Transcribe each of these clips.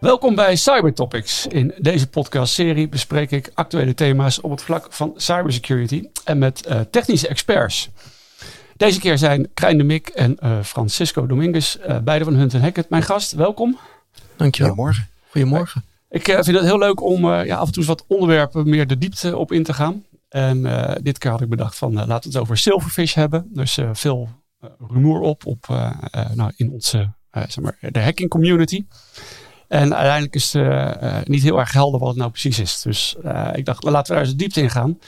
Welkom bij Cyber Topics. In deze podcastserie bespreek ik actuele thema's op het vlak van cybersecurity en met uh, technische experts. Deze keer zijn Krijn de Mik en uh, Francisco Dominguez, uh, beide van Hunt Hackett, mijn gast. Welkom. Dankjewel. Goedemorgen. Goedemorgen. Ik vind het heel leuk om ja, af en toe eens wat onderwerpen meer de diepte op in te gaan. En dit keer had ik bedacht van laten we het over Silverfish hebben. Dus veel rumoer op, op nou, in onze zeg maar, de hacking community. En uiteindelijk is het niet heel erg helder wat het nou precies is. Dus ik dacht, laten we daar eens diepte in gaan. En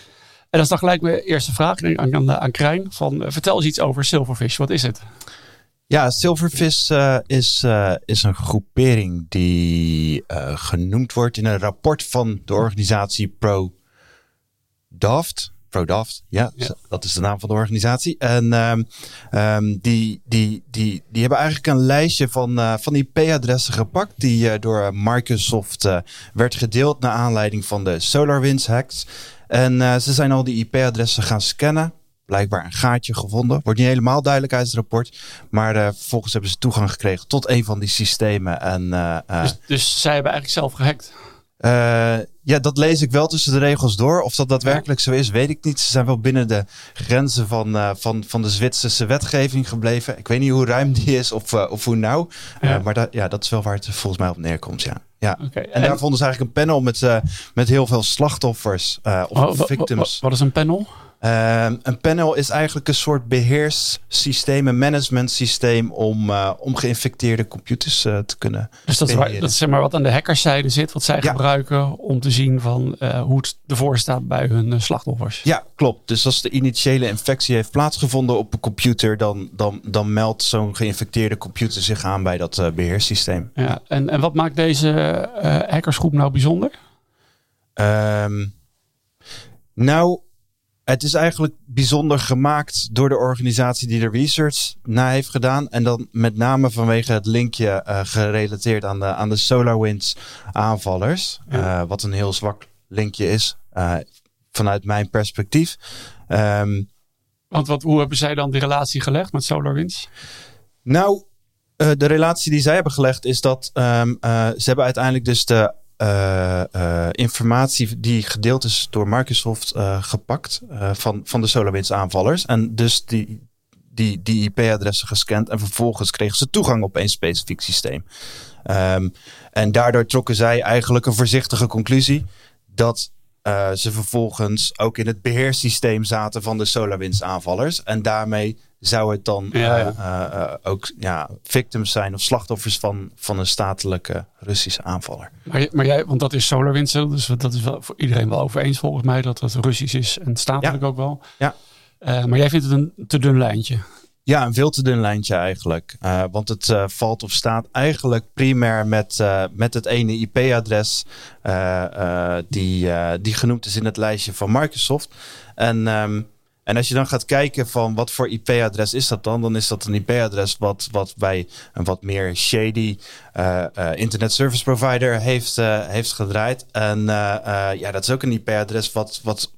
dat is dan gelijk mijn eerste vraag aan, aan, aan Krijn. Van, vertel eens iets over Silverfish. Wat is het? Ja, Silverfish is, is een groepering die genoemd wordt in een rapport van de organisatie ProDaft. ProDaft, ja, ja, dat is de naam van de organisatie. En um, um, die, die, die, die hebben eigenlijk een lijstje van, uh, van IP-adressen gepakt die uh, door Microsoft uh, werd gedeeld naar aanleiding van de SolarWinds hacks. En ze zijn al die IP-adressen gaan scannen. Blijkbaar een gaatje gevonden. Wordt niet helemaal duidelijk uit het rapport. Maar vervolgens hebben ze toegang gekregen tot een van die systemen. En, dus, dus zij hebben eigenlijk zelf gehackt? Uh, ja, dat lees ik wel tussen de regels door. Of dat daadwerkelijk zo is, weet ik niet. Ze zijn wel binnen de grenzen van, uh, van, van de Zwitserse wetgeving gebleven. Ik weet niet hoe ruim die is of, uh, of hoe nauw. Ja. maar dat, ja, dat is wel waar het volgens mij op neerkomt, ja. Ja. Okay. En, en, daar vonden ze eigenlijk een panel met, met heel veel slachtoffers of oh, victims. Wat is een panel? Um, een panel is eigenlijk een soort beheerssysteem, een management systeem om, uh, om geïnfecteerde computers uh, te kunnen. Dus dat waar, dat is zeg maar wat aan de hackerszijde zit, wat zij ja. gebruiken om te zien van uh, hoe het ervoor staat bij hun slachtoffers. Ja, klopt. Dus als de initiële infectie heeft plaatsgevonden op een computer, dan, dan, dan meldt zo'n geïnfecteerde computer zich aan bij dat beheerssysteem. Ja, en, en wat maakt deze hackersgroep nou bijzonder? Um, nou het is eigenlijk bijzonder gemaakt door de organisatie die de research na heeft gedaan. En dan met name vanwege het linkje uh, gerelateerd aan de, aan de SolarWinds aanvallers. Uh, wat een heel zwak linkje is uh, vanuit mijn perspectief. Um, Want wat, hoe hebben zij dan die relatie gelegd met SolarWinds? Nou, de relatie die zij hebben gelegd is dat um, ze hebben uiteindelijk dus de uh, uh, informatie die gedeeld is door Microsoft uh, gepakt van, van de SolarWinds aanvallers. En dus die, die, die IP-adressen gescand en vervolgens kregen ze toegang op een specifiek systeem. Um, en daardoor trokken zij eigenlijk een voorzichtige conclusie dat ze vervolgens ook in het beheerssysteem zaten van de SolarWinds aanvallers. En daarmee zou het dan ja, ja. Uh, uh, ook ja, victims zijn of slachtoffers van, van een statelijke Russische aanvaller. Maar, maar jij, want dat is SolarWinds, dus dat is wel voor iedereen wel over eens volgens mij dat het Russisch is en statelijk ook wel. Ja. Maar jij vindt het een te dun lijntje. Ja, een veel te dun lijntje eigenlijk. Uh, want het uh, valt of staat eigenlijk primair met, uh, met het ene IP-adres die, die genoemd is in het lijstje van Microsoft. En um, en als je dan gaat kijken van wat voor IP-adres is dat dan, dan is dat een IP-adres wat, wat bij een wat meer shady uh, uh, internet service provider heeft, uh, heeft gedraaid. En ja, dat is ook een IP-adres wat, wat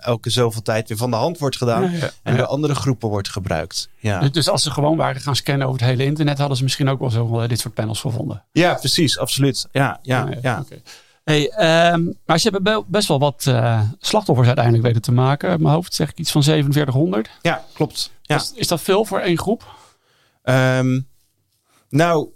elke zoveel tijd weer van de hand wordt gedaan ja, ja, en door andere groepen wordt gebruikt. Ja. Dus, dus als ze gewoon waren gaan scannen over het hele internet, hadden ze misschien ook wel zo dit soort panels gevonden. Ja, precies, absoluut. Ja, ja, ja. Okay. Hey, um, maar ze hebben best wel wat uh, slachtoffers uiteindelijk weten te maken. In mijn hoofd zeg ik iets van 4700. Ja, klopt. Ja. Is, is dat veel voor één groep? Um, nou,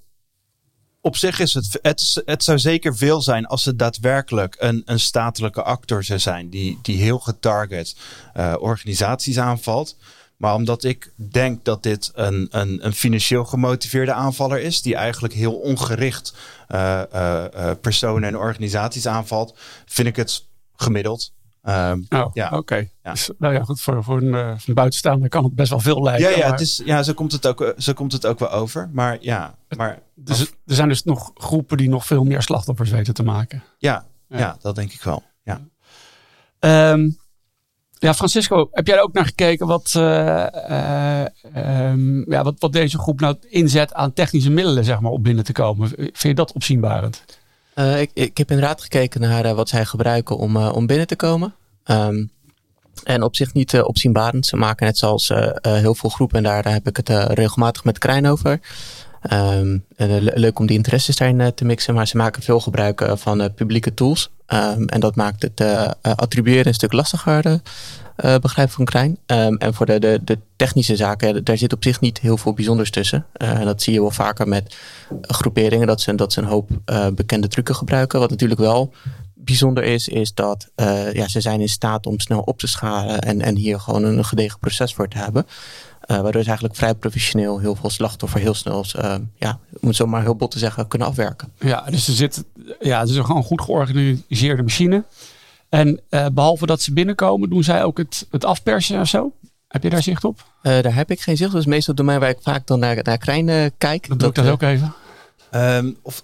op zich is het, het, het zou zeker veel zijn als het daadwerkelijk een, een statelijke actor zou zijn die, die heel getarget uh, organisaties aanvalt. Maar omdat ik denk dat dit een, een, een financieel gemotiveerde aanvaller is, die eigenlijk heel ongericht uh, uh, personen en organisaties aanvalt, vind ik het gemiddeld. Um, oh, ja. oké. Ja. Dus, nou ja, goed, voor, voor een, een buitenstaander kan het best wel veel lijken. Ja, ja, het is, ja zo, komt het ook, zo komt het ook wel over. Maar ja, maar... Dus, er zijn dus nog groepen die nog veel meer slachtoffers weten te maken. Ja, ja. ja dat denk ik wel. Ja. Um, ja, Francisco, heb jij er ook naar gekeken wat, uh, uh, um, ja, wat, wat deze groep nou inzet aan technische middelen zeg maar, om binnen te komen? Vind je dat opzienbarend? Uh, ik, ik heb inderdaad gekeken naar wat zij gebruiken om, om binnen te komen. Um, En op zich niet opzienbarend. Ze maken net zoals heel veel groepen, en daar, daar heb ik het regelmatig met Krijn over. Um, leuk om die interesses daarin te mixen, maar ze maken veel gebruik van publieke tools. Um, en dat maakt het attribueren een stuk lastiger, begrijp van Krijn. Um, en voor de, de, de, technische zaken, daar zit op zich niet heel veel bijzonders tussen. En dat zie je wel vaker met groeperingen, dat ze, dat een hoop bekende trucken gebruiken. Wat natuurlijk wel bijzonder is, is dat ja, ze zijn in staat om snel op te schalen en, en hier gewoon een gedegen proces voor te hebben. Uh, waardoor ze eigenlijk vrij professioneel heel veel slachtoffer heel snel, uh, ja, om het zo maar heel bot te zeggen, kunnen afwerken. Ja, dus er zit, ja, het is een gewoon goed georganiseerde machine. En uh, behalve dat ze binnenkomen, doen zij ook het, het afpersen en zo? Heb je daar zicht op? Uh, daar heb ik geen zicht op. Dat is meestal het domein waar ik vaak dan naar, naar Krijn uh, kijk. Dat doe ik dat ook even. Um, of,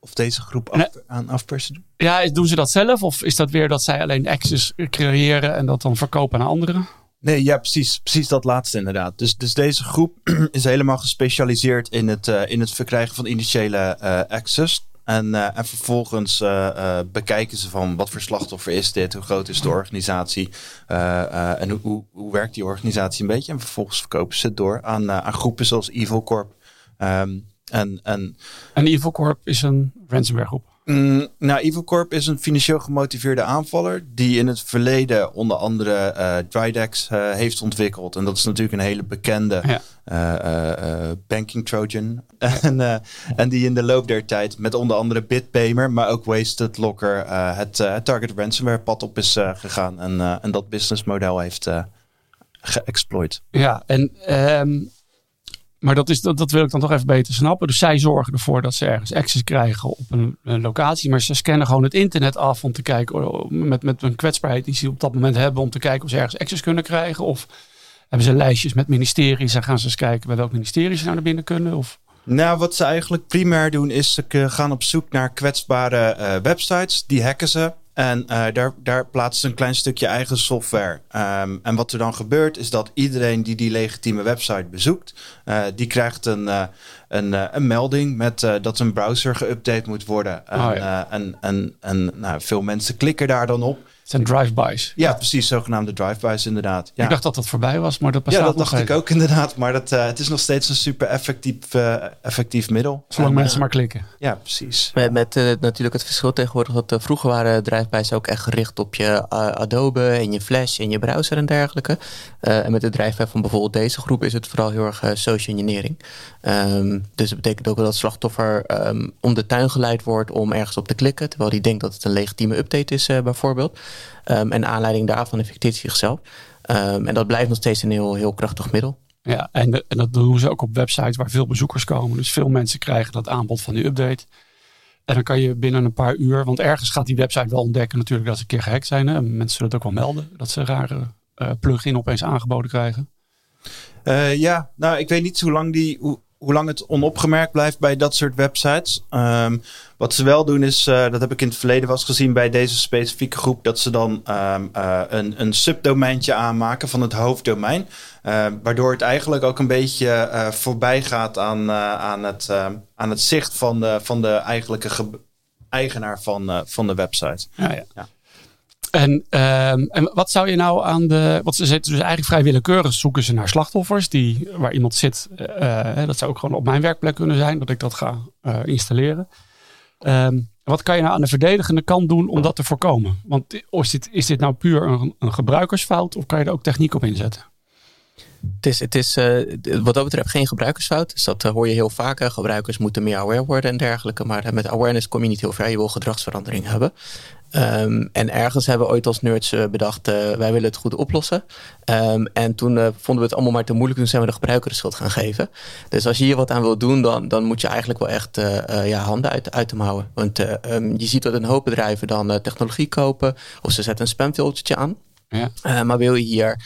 of deze groep af, aan afpersen doen? Ja, doen ze dat zelf? Of is dat weer dat zij alleen access creëren en dat dan verkopen aan anderen? Nee, ja, precies, precies dat laatste inderdaad. Dus, dus deze groep is helemaal gespecialiseerd in het, uh, in het verkrijgen van initiële uh, access. En, uh, en vervolgens bekijken ze van wat voor slachtoffer is dit, hoe groot is de organisatie en hoe, hoe, werkt die organisatie een beetje. En vervolgens verkopen ze het door aan, aan groepen zoals Evil Corp. Um, en, en, en Evil Corp is een ransomware groep? Mm, nou, Evil Corp is een financieel gemotiveerde aanvaller die in het verleden onder andere uh, Drydex uh, heeft ontwikkeld. En dat is natuurlijk een hele bekende uh, banking trojan. en, en die in de loop der tijd met onder andere Bitpaymer, maar ook Wasted Locker het, het target ransomware pad op is gegaan. En, en dat businessmodel heeft geëxploit. Ja, en um, maar dat, is, dat, dat wil ik dan toch even beter snappen. Dus zij zorgen ervoor dat ze ergens access krijgen op een, locatie. Maar ze scannen gewoon het internet af om te kijken oh, met, met een kwetsbaarheid die ze op dat moment hebben. Om te kijken of ze ergens access kunnen krijgen. Of hebben ze lijstjes met ministeries en gaan ze eens kijken bij welk ministerie ze nou naar binnen kunnen? Of... Nou, wat ze eigenlijk primair doen is ze gaan op zoek naar kwetsbare uh, websites. Die hacken ze. En uh, daar, daar plaatsen ze een klein stukje eigen software. Um, en wat er dan gebeurt, is dat iedereen die die legitieme website bezoekt, uh, die krijgt een, uh, een, een melding met dat een browser geüpdate moet worden. En, oh, ja. en, en, en nou, veel mensen klikken daar dan op. Het zijn drive-bys. Ja, precies, zogenaamde drive-bys inderdaad. Ja. Ik dacht dat dat voorbij was, maar dat bestaat Ja, dat dacht ik ook inderdaad. Maar dat, uh, het is nog steeds een super effectief, uh, effectief middel. Zolang en, mensen maar klikken. Ja, precies. Met, met uh, natuurlijk het verschil tegenwoordig dat vroeger waren drive-bys ook echt gericht op je Adobe en je Flash en je browser en dergelijke. en met de drive-by van bijvoorbeeld deze groep is het vooral heel erg social engineering. Um, dus dat betekent ook wel dat het slachtoffer um, om de tuin geleid wordt om ergens op te klikken, terwijl hij denkt dat het een legitieme update is bijvoorbeeld. Um, en aanleiding daarvan infecteert zichzelf. Um, en dat blijft nog steeds een heel, heel krachtig middel. Ja, en, de, en, dat doen ze ook op websites waar veel bezoekers komen. Dus veel mensen krijgen dat aanbod van die update. En dan kan je binnen een paar uur, want ergens gaat die website wel ontdekken natuurlijk dat ze een keer gehackt zijn. Hè? Mensen zullen het ook wel melden, dat ze een rare uh, plugin opeens aangeboden krijgen. Uh, ja, nou ik weet niet hoe lang die, hoe, hoe lang het onopgemerkt blijft bij dat soort websites. Um, wat ze wel doen is, uh, dat heb ik in het verleden was gezien bij deze specifieke groep, dat ze dan um, uh, een, een subdomeintje aanmaken van het hoofddomein. Uh, waardoor het eigenlijk ook een beetje voorbij gaat aan, aan, het, aan het zicht van de, van de eigenlijke eigenaar van, van de website. Ja, ja. ja. En, um, en wat zou je nou aan de. Want ze zitten dus eigenlijk vrij willekeurig zoeken ze naar slachtoffers die, waar iemand zit. Uh, dat zou ook gewoon op mijn werkplek kunnen zijn, dat ik dat ga uh, installeren. Um, wat kan je nou aan de verdedigende kant doen om dat te voorkomen? Want is dit, is dit nou puur een, een gebruikersfout of kan je er ook techniek op inzetten? Het is, het is wat dat betreft geen gebruikersfout. Dus dat hoor je heel vaak. Gebruikers moeten meer aware worden en dergelijke. Maar met awareness kom je niet heel ver. Je wil gedragsverandering hebben. Um, en ergens hebben we ooit als nerds uh, bedacht, uh, wij willen het goed oplossen. Um, en toen uh, vonden we het allemaal maar te moeilijk, toen zijn we de gebruiker de schuld gaan geven. Dus als je hier wat aan wil doen, dan, dan moet je eigenlijk wel echt ja, handen uit, uit hem houden. Want um, je ziet dat een hoop bedrijven dan technologie kopen, of ze zetten een spamfiltertje aan. Ja. maar wil je hier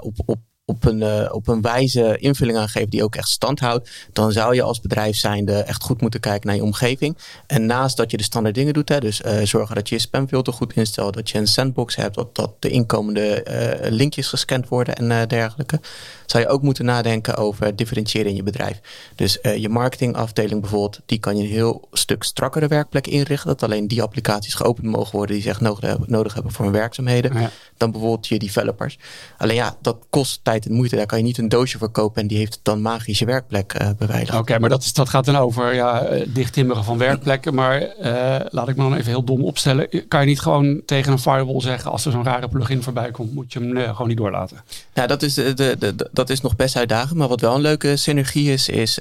op, op op een, uh, op een wijze invulling aan geven die ook echt stand houdt, dan zou je als bedrijf zijnde echt goed moeten kijken naar je omgeving. En naast dat je de standaard dingen doet, hè, dus uh, zorgen dat je je spamfilter goed instelt, dat je een sandbox hebt, dat, dat de inkomende uh, linkjes gescand worden en dergelijke, zou je ook moeten nadenken over differentiëren in je bedrijf. Dus je marketingafdeling bijvoorbeeld, die kan je een heel stuk strakkere werkplek inrichten, dat alleen die applicaties geopend mogen worden die ze echt nodig hebben, nodig hebben voor hun werkzaamheden, ja. dan bijvoorbeeld je developers. Alleen ja, dat kost tijd en moeite. Daar kan je niet een doosje voor kopen en die heeft dan magische werkplek uh. Oké, maar dat, is, dat gaat dan over ja, eh, dichttimmeren van werkplekken. Maar uh, laat ik me dan even heel dom opstellen. Kan je niet gewoon tegen een firewall zeggen als er zo'n rare plugin voorbij komt, moet je hem uh, gewoon niet doorlaten? Ja, dat is, de, de, de, dat is nog best uitdagend. Maar wat wel een leuke synergie is, is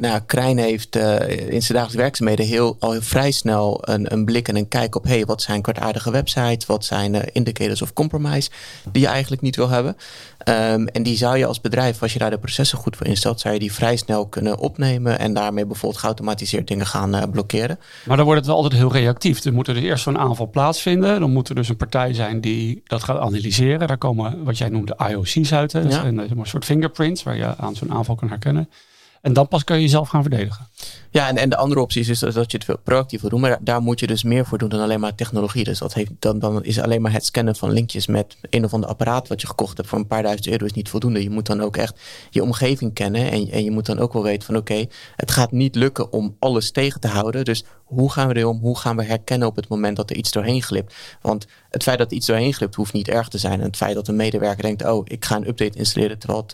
nou, Krijn heeft in zijn dagelijkse werkzaamheden heel, al heel vrij snel een, een blik en een kijk op hey, wat zijn kwartaardige websites, wat zijn indicators of compromise die je eigenlijk niet wil hebben. Um, en die zou je als bedrijf, als je daar de processen goed voor instelt, zou je die vrij snel kunnen opnemen en daarmee bijvoorbeeld geautomatiseerd dingen gaan uh, blokkeren. Maar dan wordt het wel altijd heel reactief. Er moet er dus eerst zo'n aanval plaatsvinden. Dan moet er dus een partij zijn die dat gaat analyseren. Daar komen wat jij noemde IOC's uit. Hè? Ja. een, een soort fingerprints waar je aan zo'n aanval kan herkennen. En dan pas kan je jezelf gaan verdedigen. Ja, en, en de andere optie is dat je het veel proactief wil doen. Maar daar, moet je dus meer voor doen dan alleen maar technologie. Dus dat heeft, dan, dan is alleen maar het scannen van linkjes met een of ander apparaat wat je gekocht hebt voor een paar duizend euro is niet voldoende. Je moet dan ook echt je omgeving kennen. En, en je moet dan ook wel weten van oké, het gaat niet lukken om alles tegen te houden. Dus hoe gaan we erom? om? Hoe gaan we herkennen op het moment dat er iets doorheen glipt? Want het feit dat iets doorheen glipt hoeft niet erg te zijn. En het feit dat een medewerker denkt, oh, ik ga een update installeren terwijl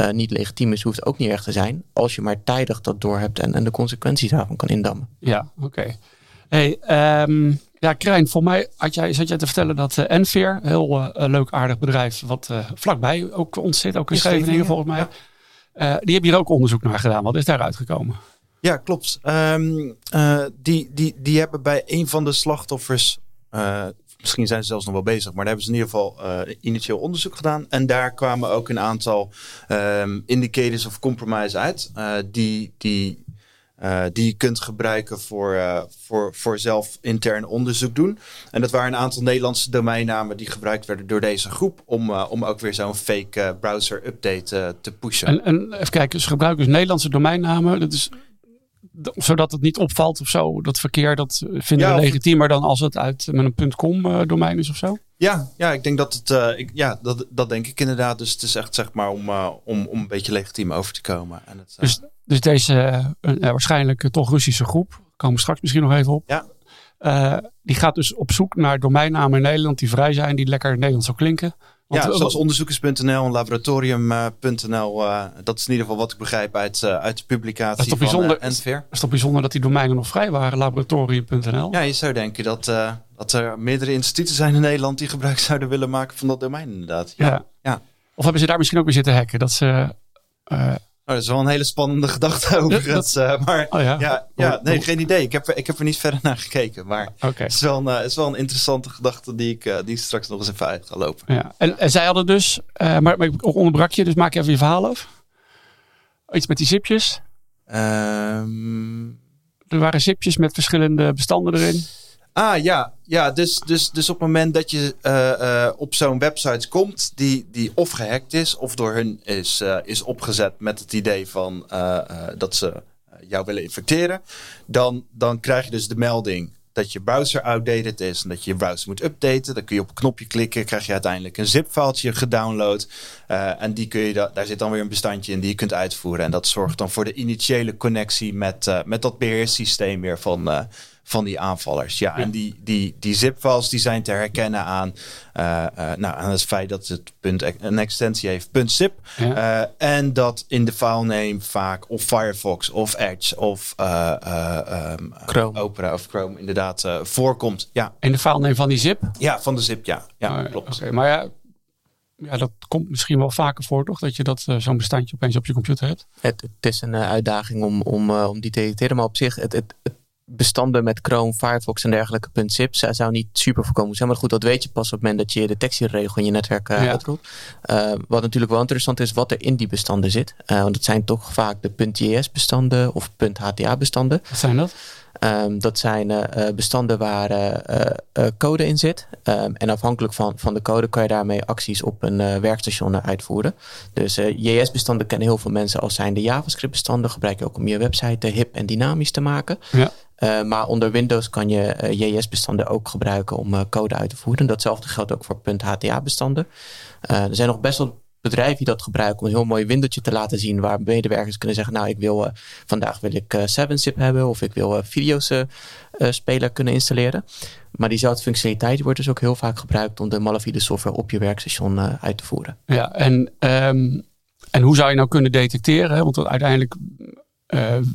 uh, niet legitiem is, hoeft ook niet erg te zijn. Als je maar tijdig dat doorhebt en, en de consequenties daarvan kan indammen. Ja, oké. Hey, um, ja, Krijn, voor mij had jij, zat jij te vertellen dat uh, Enveer, heel uh, leuk aardig bedrijf, wat vlakbij ook ontzettend ook in Scheveningen volgens mij. Ja. die hebben hier ook onderzoek naar gedaan. Wat is daaruit gekomen? Ja, klopt. Um, die, die, die hebben bij een van de slachtoffers Misschien zijn ze zelfs nog wel bezig, maar daar hebben ze in ieder geval uh, initieel onderzoek gedaan. En daar kwamen ook een aantal um, indicators of compromise uit, uh, die, die, uh, die je kunt gebruiken voor, voor, voor zelf intern onderzoek doen. En dat waren een aantal Nederlandse domeinnamen die gebruikt werden door deze groep om, om ook weer zo'n fake browser update te pushen. En, en even kijken, ze gebruiken dus Nederlandse domeinnamen. Dat is zodat het niet opvalt of zo. Dat verkeer, dat vinden we legitiemer dan als het uit met een .com uh, domein is of zo? Ja, ja, ik denk dat het, uh, ik, ja, dat, dat denk ik inderdaad. Dus het is echt zeg maar om, uh, om, om een beetje legitiem over te komen. En het, dus, dus deze waarschijnlijk toch Russische groep, komen we straks misschien nog even op. Ja. die gaat dus op zoek naar domeinnamen in Nederland die vrij zijn, die lekker Nederlands zou klinken. Want, ja, zoals onderzoekers.nl en laboratorium.nl. Uh, dat is in ieder geval wat ik begrijp uit, uh, uit de publicatie is van bijzonder, uh, Is het toch bijzonder dat die domeinen nog vrij waren, laboratorium.nl? Ja, je zou denken dat, dat er meerdere instituten zijn in Nederland die gebruik zouden willen maken van dat domein inderdaad. Ja. ja. ja. Of hebben ze daar misschien ook weer zitten hacken? Dat ze dat is wel een hele spannende gedachte overigens. Dat, uh, maar oh ja, ja, ja, nee, geen idee. Ik heb, ik heb er niet verder naar gekeken. Maar okay. het, is wel een, uh, het is wel een interessante gedachte die ik, uh, die straks nog eens even uit ga lopen. Ja. En, en zij hadden dus, maar, maar ik onderbrak je, dus maak even je verhaal af. Iets met die zipjes. Um... Er waren zipjes met verschillende bestanden erin. Ah ja, ja dus, dus, dus op het moment dat je uh, uh, op zo'n website komt die, die of gehackt is of door hun is, uh, is opgezet met het idee van dat ze jou willen infecteren, dan, dan krijg je dus de melding dat je browser outdated is en dat je je browser moet updaten. Dan kun je op een knopje klikken, krijg je uiteindelijk een zip-filetje gedownload. en die kun je da daar zit dan weer een bestandje in die je kunt uitvoeren. En dat zorgt dan voor de initiële connectie met, met dat beheerssysteem weer van van die aanvallers. Ja, en die, die, die zip-files die zijn te herkennen aan, uh, uh, nou, aan het feit dat het punt een extensie heeft, .zip. Ja. Uh, en dat in de filename vaak of Firefox of Edge of um, Chrome. Opera of Chrome inderdaad voorkomt. Ja. In de filename van die zip? Ja, van de zip, ja. Ja, klopt. Okay, maar ja, ja, dat komt misschien wel vaker voor, toch? Dat je dat zo'n bestandje opeens op je computer hebt. Het, het is een uitdaging om, om, om die te editeren. Maar op zich, het, het, het bestanden met Chrome, Firefox en dergelijke .zip zou niet super voorkomen zijn. Maar goed, dat weet je pas op het moment dat je de detectieregel in je netwerk uh, uitrolt. Uh, wat natuurlijk wel interessant is, wat er in die bestanden zit. Uh, want dat zijn toch vaak de .js bestanden of .hta bestanden. Wat zijn dat? Ehm, dat zijn uh, bestanden waar uh, code in zit. Um, en afhankelijk van, van de code kan je daarmee acties op een werkstation uitvoeren. Dus JS-bestanden kennen heel veel mensen als zijn de JavaScript-bestanden. Gebruik je ook om je website hip en dynamisch te maken. Ja. maar onder Windows kan je JS-bestanden ook gebruiken om code uit te voeren. Datzelfde geldt ook voor .hta-bestanden. er zijn nog best wel bedrijven die dat gebruiken om een heel mooi window te laten zien waar medewerkers kunnen zeggen, nou ik wil uh, vandaag wil ik uh, 7-zip hebben of ik wil uh, video's speler kunnen installeren. Maar diezelfde functionaliteit wordt dus ook heel vaak gebruikt om de malafide software op je werkstation uit te voeren. Ja, en, um, en hoe zou je nou kunnen detecteren? Want uiteindelijk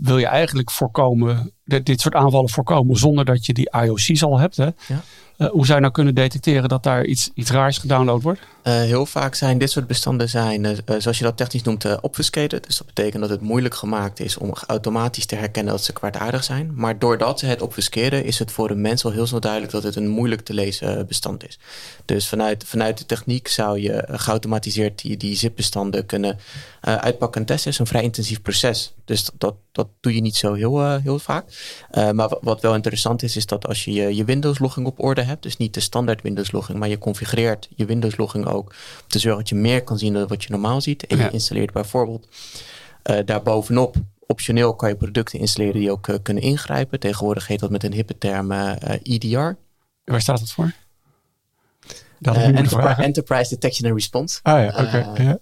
wil je eigenlijk voorkomen, dit, dit soort aanvallen voorkomen zonder dat je die IOC's al hebt. Hè? Ja. Uh, hoe zou je nou kunnen detecteren dat daar iets, iets raars gedownload wordt? Uh, heel vaak zijn dit soort bestanden, zijn, uh, zoals je dat technisch noemt, obfuscated. Dus dat betekent dat het moeilijk gemaakt is om automatisch te herkennen dat ze kwaadaardig zijn. Maar doordat ze het obfusceren, is het voor de mens al heel snel duidelijk dat het een moeilijk te lezen bestand is. Dus vanuit, vanuit de techniek zou je geautomatiseerd die, die zip-bestanden kunnen uitpakken en testen. Het is een vrij intensief proces. Dus dat doe je niet zo heel, heel vaak. maar wat wel interessant is, is dat als je je, je Windows-logging op orde hebt, dus niet de standaard Windows-logging, maar je configureert je Windows-logging ook om te zorgen dat je meer kan zien dan wat je normaal ziet. En je installeert bijvoorbeeld uh, daarbovenop optioneel kan je producten installeren die ook kunnen ingrijpen. Tegenwoordig heet dat met een hippe term EDR. Waar staat dat voor? Dat Enterprise, Enterprise, Detection and Response. Ah ja, oké. ja.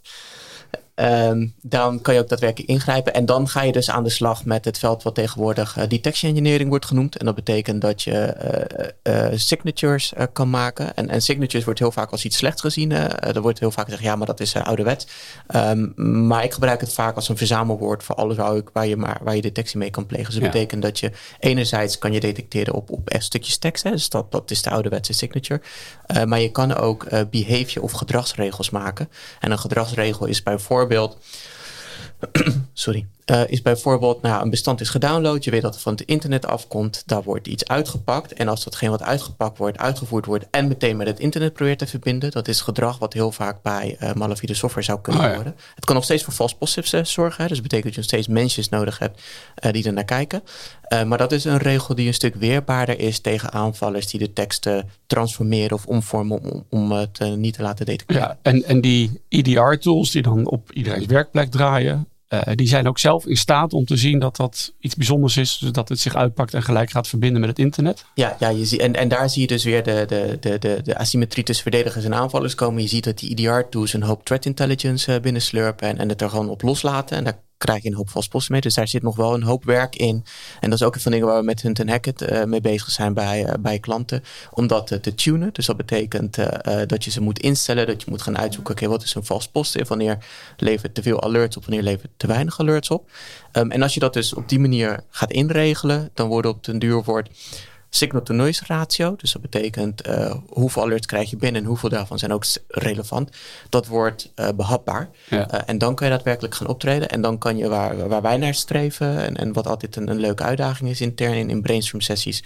Um, dan kan je ook daadwerkelijk ingrijpen. En dan ga je dus aan de slag met het veld wat tegenwoordig uh, detection engineering wordt genoemd. En dat betekent dat je uh, uh, signatures kan maken. En, en, signatures wordt heel vaak als iets slechts gezien. er wordt heel vaak gezegd, ja, maar dat is ouderwet. Um, maar ik gebruik het vaak als een verzamelwoord voor alles waar, waar, je, maar, waar je detectie mee kan plegen. Dus dat ja. betekent dat je enerzijds kan je detecteren op, op stukjes tekst. Hè, dus dat, dat is de ouderwetse signature. maar je kan ook behavior of gedragsregels maken. En een gedragsregel is bijvoorbeeld bijvoorbeeld. sorry. Uh, is bijvoorbeeld, nou, een bestand is gedownload. Je weet dat het van het internet afkomt. Daar wordt iets uitgepakt. En als datgene wat uitgepakt wordt, uitgevoerd wordt. en meteen met het internet probeert te verbinden. dat is gedrag wat heel vaak bij uh, malafide software zou kunnen oh, ja. worden. Het kan nog steeds voor false positives uh, zorgen. Hè. Dus dat betekent dat je nog steeds mensen nodig hebt die er naar kijken. maar dat is een regel die een stuk weerbaarder is tegen aanvallers die de teksten transformeren of omvormen om, om het niet te laten detecteren. Ja, en, en die EDR-tools die dan op iedereen's werkplek draaien. Uh, die zijn ook zelf in staat om te zien dat dat iets bijzonders is. Dus dat het zich uitpakt en gelijk gaat verbinden met het internet. Ja, ja je ziet, en, en daar zie je dus weer de, de, de, de, de asymmetrie tussen verdedigers en aanvallers komen. Je ziet dat die EDR-tools een hoop threat intelligence uh, binnenslurpen en, en het er gewoon op loslaten. En daar krijg je een hoop vastposten mee. Dus daar zit nog wel een hoop werk in. En dat is ook een van de dingen waar we met Hunt Hackett uh, mee bezig zijn bij, uh, bij klanten. Om dat uh, te tunen. Dus dat betekent dat je ze moet instellen. Dat je moet gaan uitzoeken, oké, wat is een vals post? Wanneer levert te veel alerts op? Wanneer levert te weinig alerts op? Um, en als je dat dus op die manier gaat inregelen, dan wordt op den duur wordt signal-to-noise ratio. Dus dat betekent uh, hoeveel alerts krijg je binnen en hoeveel daarvan zijn ook relevant. Dat wordt uh, behapbaar. Ja. Uh, en dan kan je daadwerkelijk gaan optreden. En dan kan je waar, waar wij naar streven en, en wat altijd een, een leuke uitdaging is intern in, in brainstorm sessies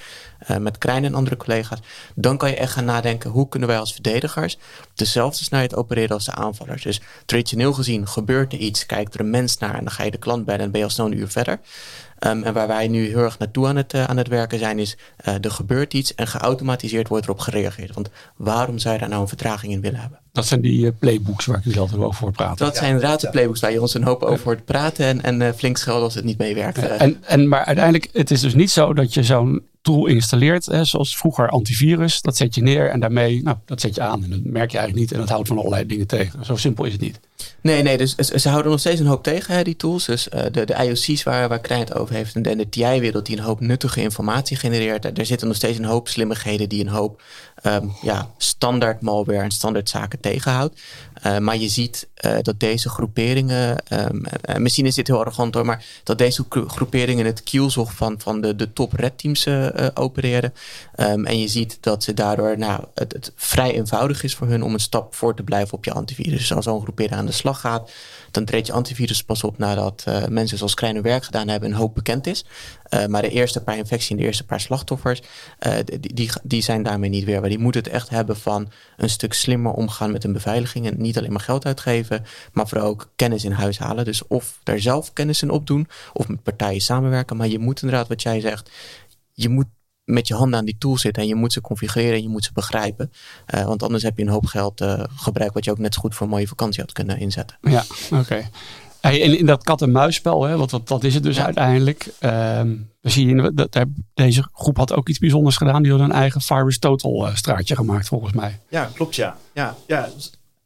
met Krijn en andere collega's. Dan kan je echt gaan nadenken hoe kunnen wij als verdedigers dezelfde snelheid opereren als de aanvallers. Dus traditioneel gezien gebeurt er iets, kijkt er een mens naar en dan ga je de klant bij en dan ben je al snel een uur verder. Um, en waar wij nu heel erg naartoe aan het, uh, aan het werken zijn, is uh, er gebeurt iets en geautomatiseerd wordt erop gereageerd. Want waarom zou je daar nou een vertraging in willen hebben? Dat zijn die uh, playbooks waar ik u zelf over hoort praten. Dat zijn inderdaad de playbooks waar je ons een hoop over hoort praten en, en flink schelden als het niet meewerkt. En, en, maar uiteindelijk, het is dus niet zo dat je zo'n tool installeert, zoals vroeger antivirus. Dat zet je neer en daarmee, nou, dat zet je aan. En dat merk je eigenlijk niet en dat houdt van allerlei dingen tegen. Zo simpel is het niet. Nee, nee, dus ze houden nog steeds een hoop tegen, hè, die tools. Dus uh, de, de IOC's waar, waar Krijn het over heeft en de, TI-wereld die een hoop nuttige informatie genereert. Er zitten nog steeds een hoop slimmigheden die een hoop um, ja, standaard malware en standaard zaken tegenhoudt. Uh, maar je ziet uh, dat deze groeperingen, um, misschien is dit heel arrogant hoor, maar dat deze groeperingen het kielzog van, van de, de top red teams opereren. Um, en je ziet dat ze daardoor, nou, het, het vrij eenvoudig is voor hun om een stap voor te blijven op je antivirus. Dus als zo'n groepering aan de slag gaat, dan treedt je antivirus pas op nadat uh, mensen zoals kleine werk gedaan hebben en hoop bekend is. Uh, maar de eerste paar infecties en de eerste paar slachtoffers, uh, die, die, zijn daarmee niet weer. Maar die moeten het echt hebben van een stuk slimmer omgaan met een beveiliging. En niet alleen maar geld uitgeven, maar vooral ook kennis in huis halen. Dus of daar zelf kennis in opdoen, of met partijen samenwerken. Maar je moet inderdaad, wat jij zegt, je moet met je handen aan die tool zitten en je moet ze configureren en je moet ze begrijpen. Uh, want anders heb je een hoop geld uh, gebruikt wat je ook net zo goed voor een mooie vakantie had kunnen inzetten. Ja, oké. Hey, in, in dat kat-en-muisspel, hè, wat, wat, wat is het dus uiteindelijk? Um, dan zie je dat deze groep had ook iets bijzonders gedaan. Die had een eigen Virus Total uh, straatje gemaakt, volgens mij. Ja, klopt ja. ja, ja.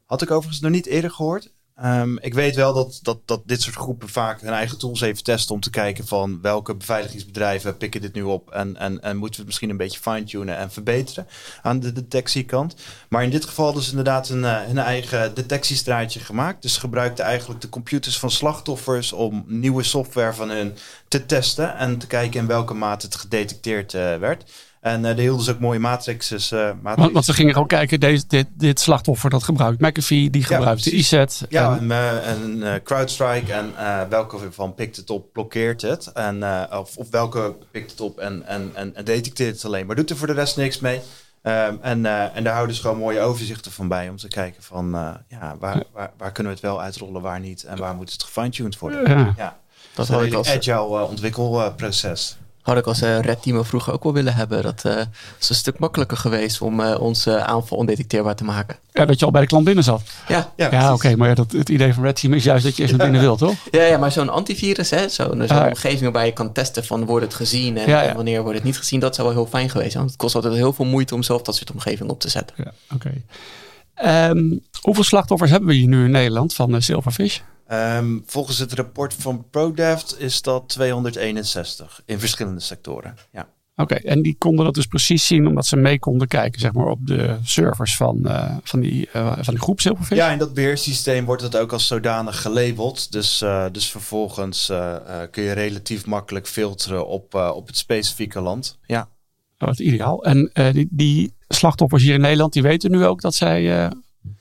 Had ik overigens nog niet eerder gehoord. Um, ik weet wel dat, dat, dat dit soort groepen vaak hun eigen tools even testen om te kijken van welke beveiligingsbedrijven pikken dit nu op en, en, en moeten we het misschien een beetje fine-tunen en verbeteren aan de detectiekant. Maar in dit geval dus inderdaad een, uh, hun eigen detectiestraatje gemaakt. Dus gebruikten eigenlijk de computers van slachtoffers om nieuwe software van hun te testen en te kijken in welke mate het gedetecteerd uh, werd. En uh, daar hielden ze ook mooie matrices. Uh, Want, want, ze gingen gewoon kijken, deze, dit, dit slachtoffer dat gebruikt McAfee, die gebruikt de IZ. Ja, en, en uh, CrowdStrike en welke van pikt het op, blokkeert het. En, of, of welke pikt het op en, en, en, en, detecteert het alleen, maar doet er voor de rest niks mee. Um, en, en daar houden ze gewoon mooie overzichten van bij om te kijken van ja, waar, waar, waar, kunnen we het wel uitrollen, waar niet en waar moet het gefine-tuned worden. Ja. ja. Dat is een agile ontwikkelproces had ik als uh, red team vroeger ook wel willen hebben. Dat uh, is een stuk makkelijker geweest om uh, onze aanval ondetecteerbaar te maken. Ja, dat je al bij de klant binnen zat. Ja, ja, ja oké. maar dat, het idee van red team is juist dat je eerst naar binnen wilt, toch? Ja, ja maar zo'n antivirus, hè, zo'n zo ah, omgeving waarbij je kan testen van wordt het gezien en, wanneer wordt het niet gezien. Dat zou wel heel fijn geweest zijn. Want het kost altijd heel veel moeite om zelf dat soort omgeving op te zetten. Ja, oké. Um, hoeveel slachtoffers hebben we hier nu in Nederland van Silverfish? Um, volgens het rapport van ProDeft is dat 261 in verschillende sectoren. Ja. Oké, en die konden dat dus precies zien omdat ze mee konden kijken zeg maar, op de servers van, uh, van, die, uh, van die groep Silverfish? Ja, in dat beheersysteem wordt het ook als zodanig gelabeld. Dus, uh, dus vervolgens kun je relatief makkelijk filteren op, op het specifieke land. Ja. Dat is ideaal. En die, die slachtoffers hier in Nederland, die weten nu ook dat zij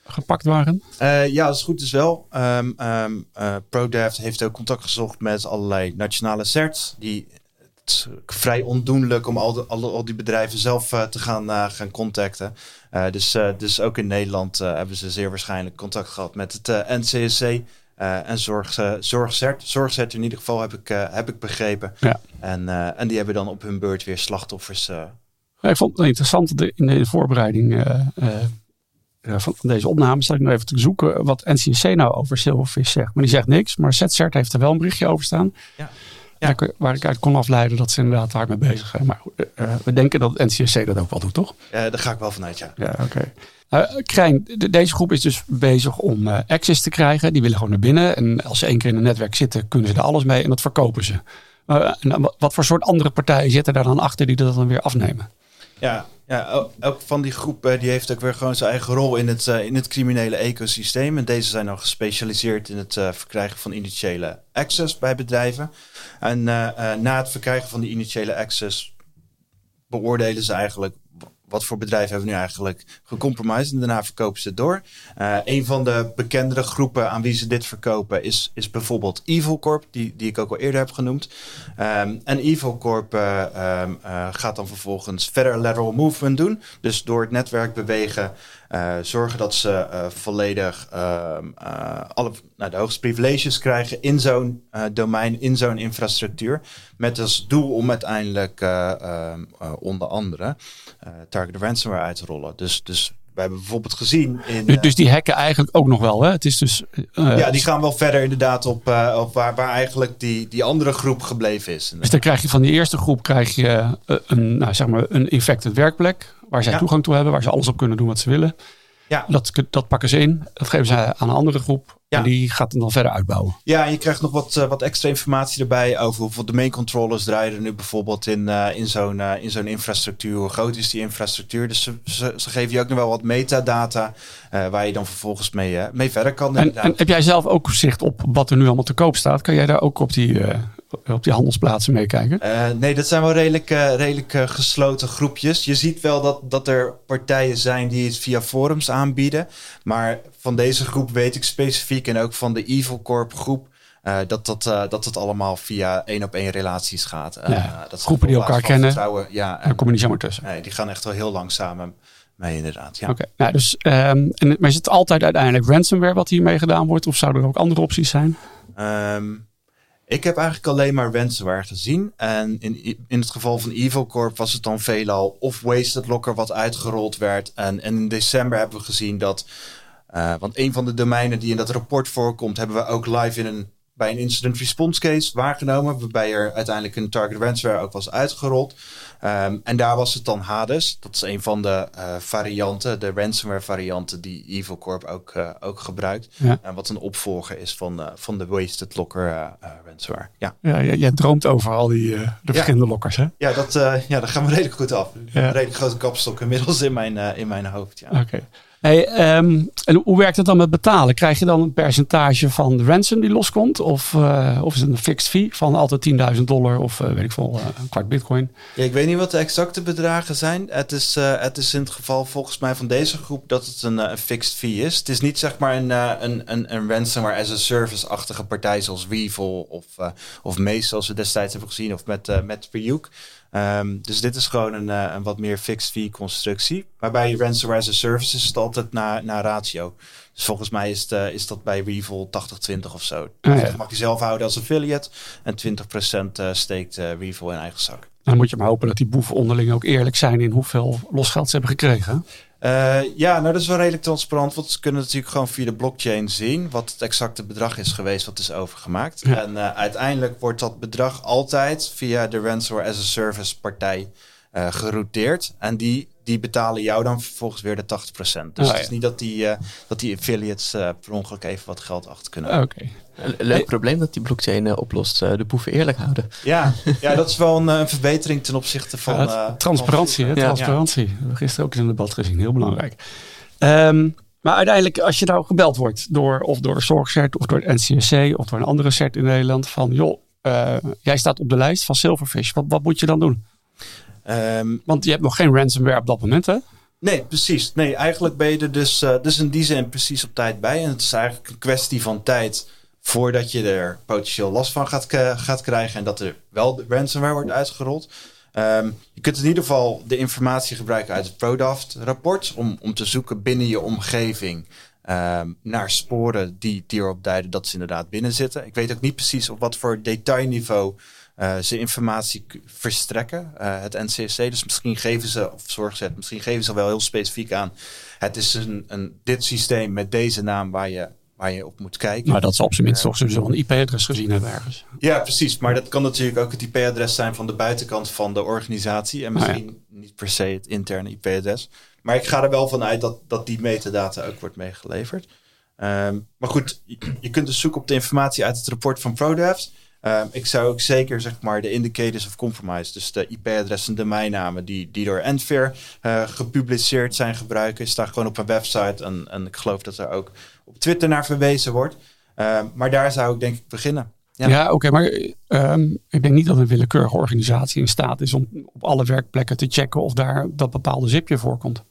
gepakt waren? Uh, ja, als het goed is wel. Um, um, uh, ProDev heeft ook contact gezocht met allerlei nationale certs. Die, het is vrij ondoenlijk om al, de, al, al die bedrijven zelf uh, te gaan, gaan contacten. dus, dus ook in Nederland hebben ze zeer waarschijnlijk contact gehad met het NCSC. en zorg, zorgcert, zorgcert in ieder geval heb ik, heb ik begrepen. Ja. En, en die hebben dan op hun beurt weer slachtoffers. Ja, ik vond het interessant in de voorbereiding van, van, deze opname zat ik nog even te zoeken wat NCC nou over Silverfish zegt. Maar die zegt niks. Maar ZCert heeft er wel een berichtje over staan. Ja. Ja. Waar, ik uit kon afleiden dat ze inderdaad daar mee bezig zijn. Maar uh, we denken dat NCSC dat ook wel doet, toch? Ja, daar ga ik wel vanuit, ja. Ja, oké. Okay. Uh, Krijn, de, deze groep is dus bezig om access te krijgen. Die willen gewoon naar binnen. En als ze één keer in een netwerk zitten, kunnen ze er alles mee. En dat verkopen ze. wat voor soort andere partijen zitten daar dan achter die dat dan weer afnemen? Ja, ja, elk van die groepen die heeft ook weer gewoon zijn eigen rol in het, uh, in het criminele ecosysteem. En deze zijn dan gespecialiseerd in het uh, verkrijgen van initiële access bij bedrijven. En uh, na het verkrijgen van die initiële access beoordelen ze eigenlijk wat voor bedrijven hebben nu eigenlijk gecompromised en daarna verkopen ze het door. Uh, een van de bekendere groepen aan wie ze dit verkopen is, is bijvoorbeeld Evil Corp, die, die ik ook al eerder heb genoemd. Um, en Evil Corp uh, um, uh, gaat dan vervolgens verder lateral movement doen. Dus door het netwerk bewegen zorgen dat ze uh, volledig uh, alle nou, de hoogste privileges krijgen in zo'n domein, in zo'n infrastructuur. Met als doel om uiteindelijk ehm, onder andere targeted ransomware uit te rollen. Dus, dus we hebben bijvoorbeeld gezien. In, dus, dus die hacken eigenlijk ook nog wel, hè? Het is dus. ja, die gaan wel verder inderdaad op, op waar, waar eigenlijk die, die andere groep gebleven is. Dus dan krijg je van die eerste groep krijg je een, nou, zeg maar een infected werkplek waar zij toegang toe hebben, waar ze alles op kunnen doen wat ze willen. Ja. Dat, dat pakken ze in, dat geven ze aan een andere groep. Ja. En die gaat het dan verder uitbouwen. Ja, en je krijgt nog wat, uh, wat extra informatie erbij over hoeveel domain controllers draaien nu bijvoorbeeld in, uh, in zo'n uh, in zo'n infrastructuur. Hoe groot is die infrastructuur? Dus ze, ze, ze geven je ook nog wel wat metadata waar je dan vervolgens mee, mee verder kan. En, en, heb jij zelf ook zicht op wat er nu allemaal te koop staat? Kan jij daar ook op die op die handelsplaatsen meekijken? Uh, nee, dat zijn wel redelijk, uh, redelijk uh, gesloten groepjes. Je ziet wel dat, dat er partijen zijn die het via forums aanbieden. Maar van deze groep weet ik specifiek en ook van de Evil Corp groep. dat, dat, dat het allemaal via één op één relaties gaat. Ja, dat groepen die elkaar kennen. Ja, en, daar kom je niet zomaar tussen. Nee, die gaan echt wel heel lang samen mee, inderdaad. Ja. Oké, nou, dus, um, en, maar is het altijd uiteindelijk ransomware wat hiermee gedaan wordt? Of zouden er ook andere opties zijn? Um, Ik heb eigenlijk alleen maar ransomware gezien. En in, in het geval van Evil Corp was het dan veelal of Wasted Locker wat uitgerold werd. En, en in december hebben we gezien dat... Uh, want een van de domeinen die in dat rapport voorkomt... hebben we ook live in een bij een incident response case waargenomen, waarbij er uiteindelijk een target ransomware ook was uitgerold. Um, en daar was het dan Hades. Dat is een van de uh, varianten, de ransomware varianten die Evil Corp ook, uh, ook gebruikt. Ja. Uh, wat een opvolger is van, van de Wasted Locker ransomware. Ja, ja jij droomt over al die de verschillende lockers, hè? Ja, dat, ja, dat gaan we redelijk goed af. Ja. Een redelijk grote kapstok inmiddels in mijn, in mijn hoofd. Ja. Oké. Hey, um, en hoe werkt het dan met betalen? Krijg je dan een percentage van de ransom die loskomt? Of, uh, of is het een fixed fee van altijd 10.000 dollar of uh, weet ik veel, uh, een kwart bitcoin? Ja, ik weet niet wat de exacte bedragen zijn. Het is, het is in het geval volgens mij van deze groep dat het een, een fixed fee is. Het is niet zeg maar een, een, een, een ransomware as a service-achtige partij zoals Weevil of, of Mace zoals we destijds hebben gezien of met, met Ryuk. Um, dus dit is gewoon een, uh, een wat meer fixed fee constructie. Maar bij ransomware as a service is het altijd naar, naar ratio. Dus volgens mij is, het, uh, is dat bij Weevil 80-20 of zo. Oh, dus dat mag je zelf houden als affiliate. En 20% uh, steekt uh, in eigen zak. Dan moet je maar hopen dat die boeven onderling ook eerlijk zijn in hoeveel losgeld ze hebben gekregen. Uh, ja, nou dat is wel redelijk transparant. Want ze kunnen natuurlijk gewoon via de blockchain zien wat het exacte bedrag is geweest wat is overgemaakt. Ja. En uh, uiteindelijk wordt dat bedrag altijd via de ransomware as a service partij uh, gerouteerd. En die, die betalen jou dan vervolgens weer de 80%. Dus oh, het is niet dat die, dat die affiliates per ongeluk even wat geld achter kunnen. Oké. Okay. Een leuk probleem dat die blockchain uh, oplost. Uh, de boeven eerlijk houden. Ja, ja dat is wel een, een verbetering ten opzichte van... Ja, transparantie, van, hè, transparantie. Ja. We hebben gisteren ook in een debat gezien. Heel belangrijk. Um, maar uiteindelijk, als je nou gebeld wordt door of door Zorgcert of door het NCSC of door een andere cert in Nederland van joh, uh, jij staat op de lijst van Silverfish. Wat, wat moet je dan doen? Um, Want je hebt nog geen ransomware op dat moment, hè? Nee, precies. Nee, eigenlijk ben je er dus, uh, dus in die zin precies op tijd bij. En het is eigenlijk een kwestie van tijd voordat je er potentieel last van gaat, gaat krijgen en dat er wel de ransomware wordt uitgerold. Um, je kunt in ieder geval de informatie gebruiken uit het Prodaft-rapport om, om te zoeken binnen je omgeving um, naar sporen die, die erop duiden dat ze inderdaad binnen zitten. Ik weet ook niet precies op wat voor detailniveau uh, ze informatie verstrekken, uh, het NCSC. Dus misschien geven ze, of zorgzet, misschien geven ze wel heel specifiek aan. Het is een, een, dit systeem met deze naam waar je waar je op moet kijken. Maar dat zal op zijn minst toch sowieso een IP-adres gezien hebben ergens. Ja, precies. Maar dat kan natuurlijk ook het IP-adres zijn van de buitenkant van de organisatie. En misschien ah, ja. niet per se het interne IP-adres. Maar ik ga er wel vanuit dat, dat die metadata ook wordt meegeleverd. Um, maar goed, je, je, kunt dus zoeken op de informatie uit het rapport van ProDevs. Um, ik zou ook zeker zeg maar de indicators of compromise, dus de IP-adressen, de domeinnamen die, die door Enfair uh, gepubliceerd zijn gebruiken, staat gewoon op een website. En, en ik geloof dat er ook op Twitter naar verwezen wordt. Uh, maar daar zou ik denk ik beginnen. Ja, ja oké, okay, maar um, ik denk niet dat een willekeurige organisatie in staat is om op alle werkplekken te checken of daar dat bepaalde zipje voorkomt.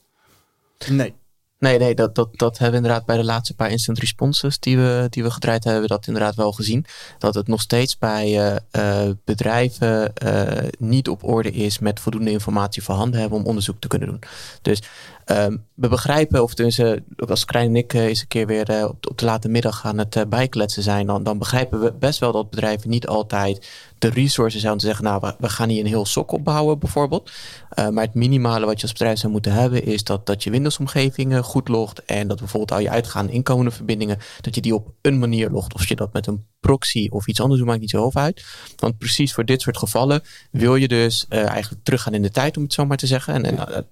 Nee. Nee, nee, dat, dat, dat hebben we inderdaad bij de laatste paar instant responses die we, die we gedraaid hebben, dat inderdaad wel gezien. Dat het nog steeds bij uh, uh, bedrijven uh, niet op orde is met voldoende informatie voorhanden hebben om onderzoek te kunnen doen. Dus Um, we begrijpen, of uh, als Krijn en ik uh, eens een keer weer uh, op, op, de late middag aan het bijkletsen zijn, dan, dan begrijpen we best wel dat bedrijven niet altijd de resources hebben om te zeggen, nou, we, gaan hier een heel sok opbouwen bijvoorbeeld. maar het minimale wat je als bedrijf zou moeten hebben, is dat, dat je Windows-omgeving goed logt en dat bijvoorbeeld al je uitgaande inkomende verbindingen, dat je die op een manier logt. Of je dat met een proxy of iets anders doet, maakt niet zo heel uit. Want precies voor dit soort gevallen wil je dus eigenlijk teruggaan in de tijd, om het zo maar te zeggen. En, en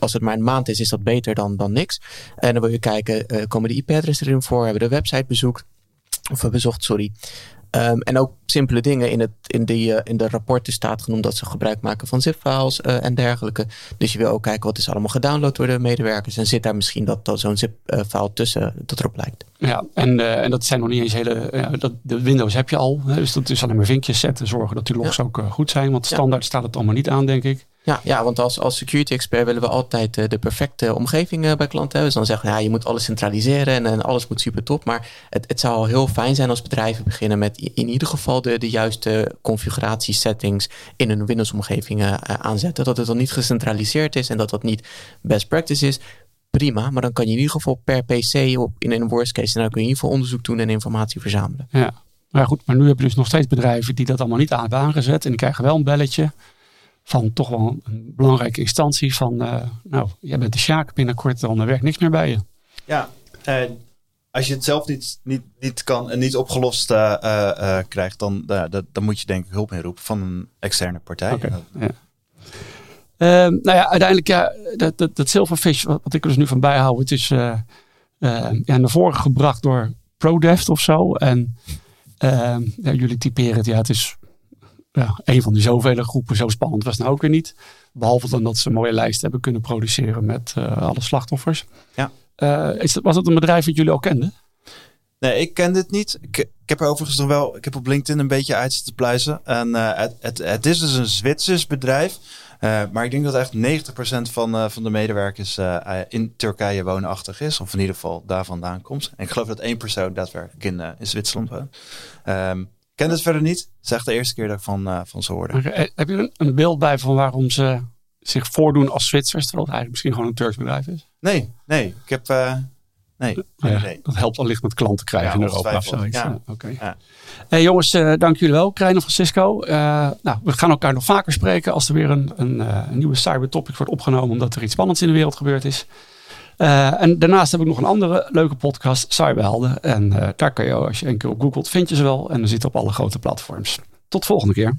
als het maar een maand is, is dat beter dan, dan niks. En dan wil je kijken, uh, komen de IP-adressen erin voor? Hebben we de website bezoekt? Of bezocht, sorry. Um, en ook simpele dingen in, het, in, die, uh, in de rapporten staat genoemd dat ze gebruik maken van zip-files uh, en dergelijke. Dus je wil ook kijken wat is allemaal gedownload door de medewerkers. En zit daar misschien dat, dat zo'n zip-file tussen dat erop lijkt. Ja, en, uh, en dat zijn nog niet eens hele. dat, de Windows heb je al. Hè, dus dat is alleen maar vinkjes zetten. Zorgen dat die logs ja. ook goed zijn. Want standaard ja. staat het allemaal niet aan, denk ik. Ja, ja, want als, als security expert willen we altijd de, de perfecte omgeving bij klanten hebben. Dus dan zeggen we, ja, je moet alles centraliseren en, en alles moet super top. Maar het, het zou al heel fijn zijn als bedrijven beginnen met in ieder geval de, de juiste configuratiesettings in een Windows-omgeving aanzetten. Dat het dan niet gecentraliseerd is en dat dat niet best practice is. Prima, maar dan kan je in ieder geval per PC op, in een worst case, dan kun je in ieder geval onderzoek doen en informatie verzamelen. Ja, Maar goed, maar nu heb je dus nog steeds bedrijven die dat allemaal niet aan hebben aangezet. En die krijgen wel een belletje van toch wel een belangrijke instantie van, uh, nou, jij bent de Sjaak, binnenkort dan werkt niks meer bij je. Ja, uh, als je het zelf niet, niet, niet kan en niet opgelost uh, krijgt, dan, dan moet je denk ik hulp inroepen van een externe partij. Okay, ja. Ehm, nou ja, uiteindelijk, ja, dat, dat, dat Silverfish, wat, wat, ik er dus nu van bijhoud, het is ja, naar voren gebracht door ProDeft of zo. En ehm, ja, jullie typeren het, ja, het is ja, een van die zoveel groepen. Zo spannend was het nou ook weer niet. Behalve dan dat ze een mooie lijst hebben kunnen produceren met uh, alle slachtoffers. Ja. Uh, is dat, was dat een bedrijf dat jullie al kenden? Nee, ik ken dit niet. Ik, ik heb er overigens nog wel, ik heb op LinkedIn een beetje uit te pluizen. En uh, het, het, het, is dus een Zwitsers bedrijf. Uh, maar ik denk dat echt 90% van, uh, van de medewerkers uh, in Turkije woonachtig is. Of in ieder geval daar vandaan komt. En ik geloof dat één persoon daadwerkelijk in, in Zwitserland woont. Um, ken het verder niet. Het is echt de eerste keer dat ik van, van ze hoorde. Okay. Heb je een beeld bij van waarom ze zich voordoen als Zwitsers? Terwijl het eigenlijk misschien gewoon een Turks bedrijf is? Nee, nee. Ik heb... Nee, ja, nee, Dat helpt allicht met klanten krijgen in Europa zoiets. Ja. Oké. Ja. Hey, jongens, uh, dank jullie wel, Krijn en Francisco. Uh, nou, we gaan elkaar nog vaker spreken als er weer een, een, uh, een nieuwe cybertopic wordt opgenomen, omdat er iets spannends in de wereld gebeurd is. en daarnaast heb ik nog een andere leuke podcast, Cyberhelden. En daar kan je, als je keer op googelt, vind je ze wel. En dan zit op alle grote platforms. Tot volgende keer.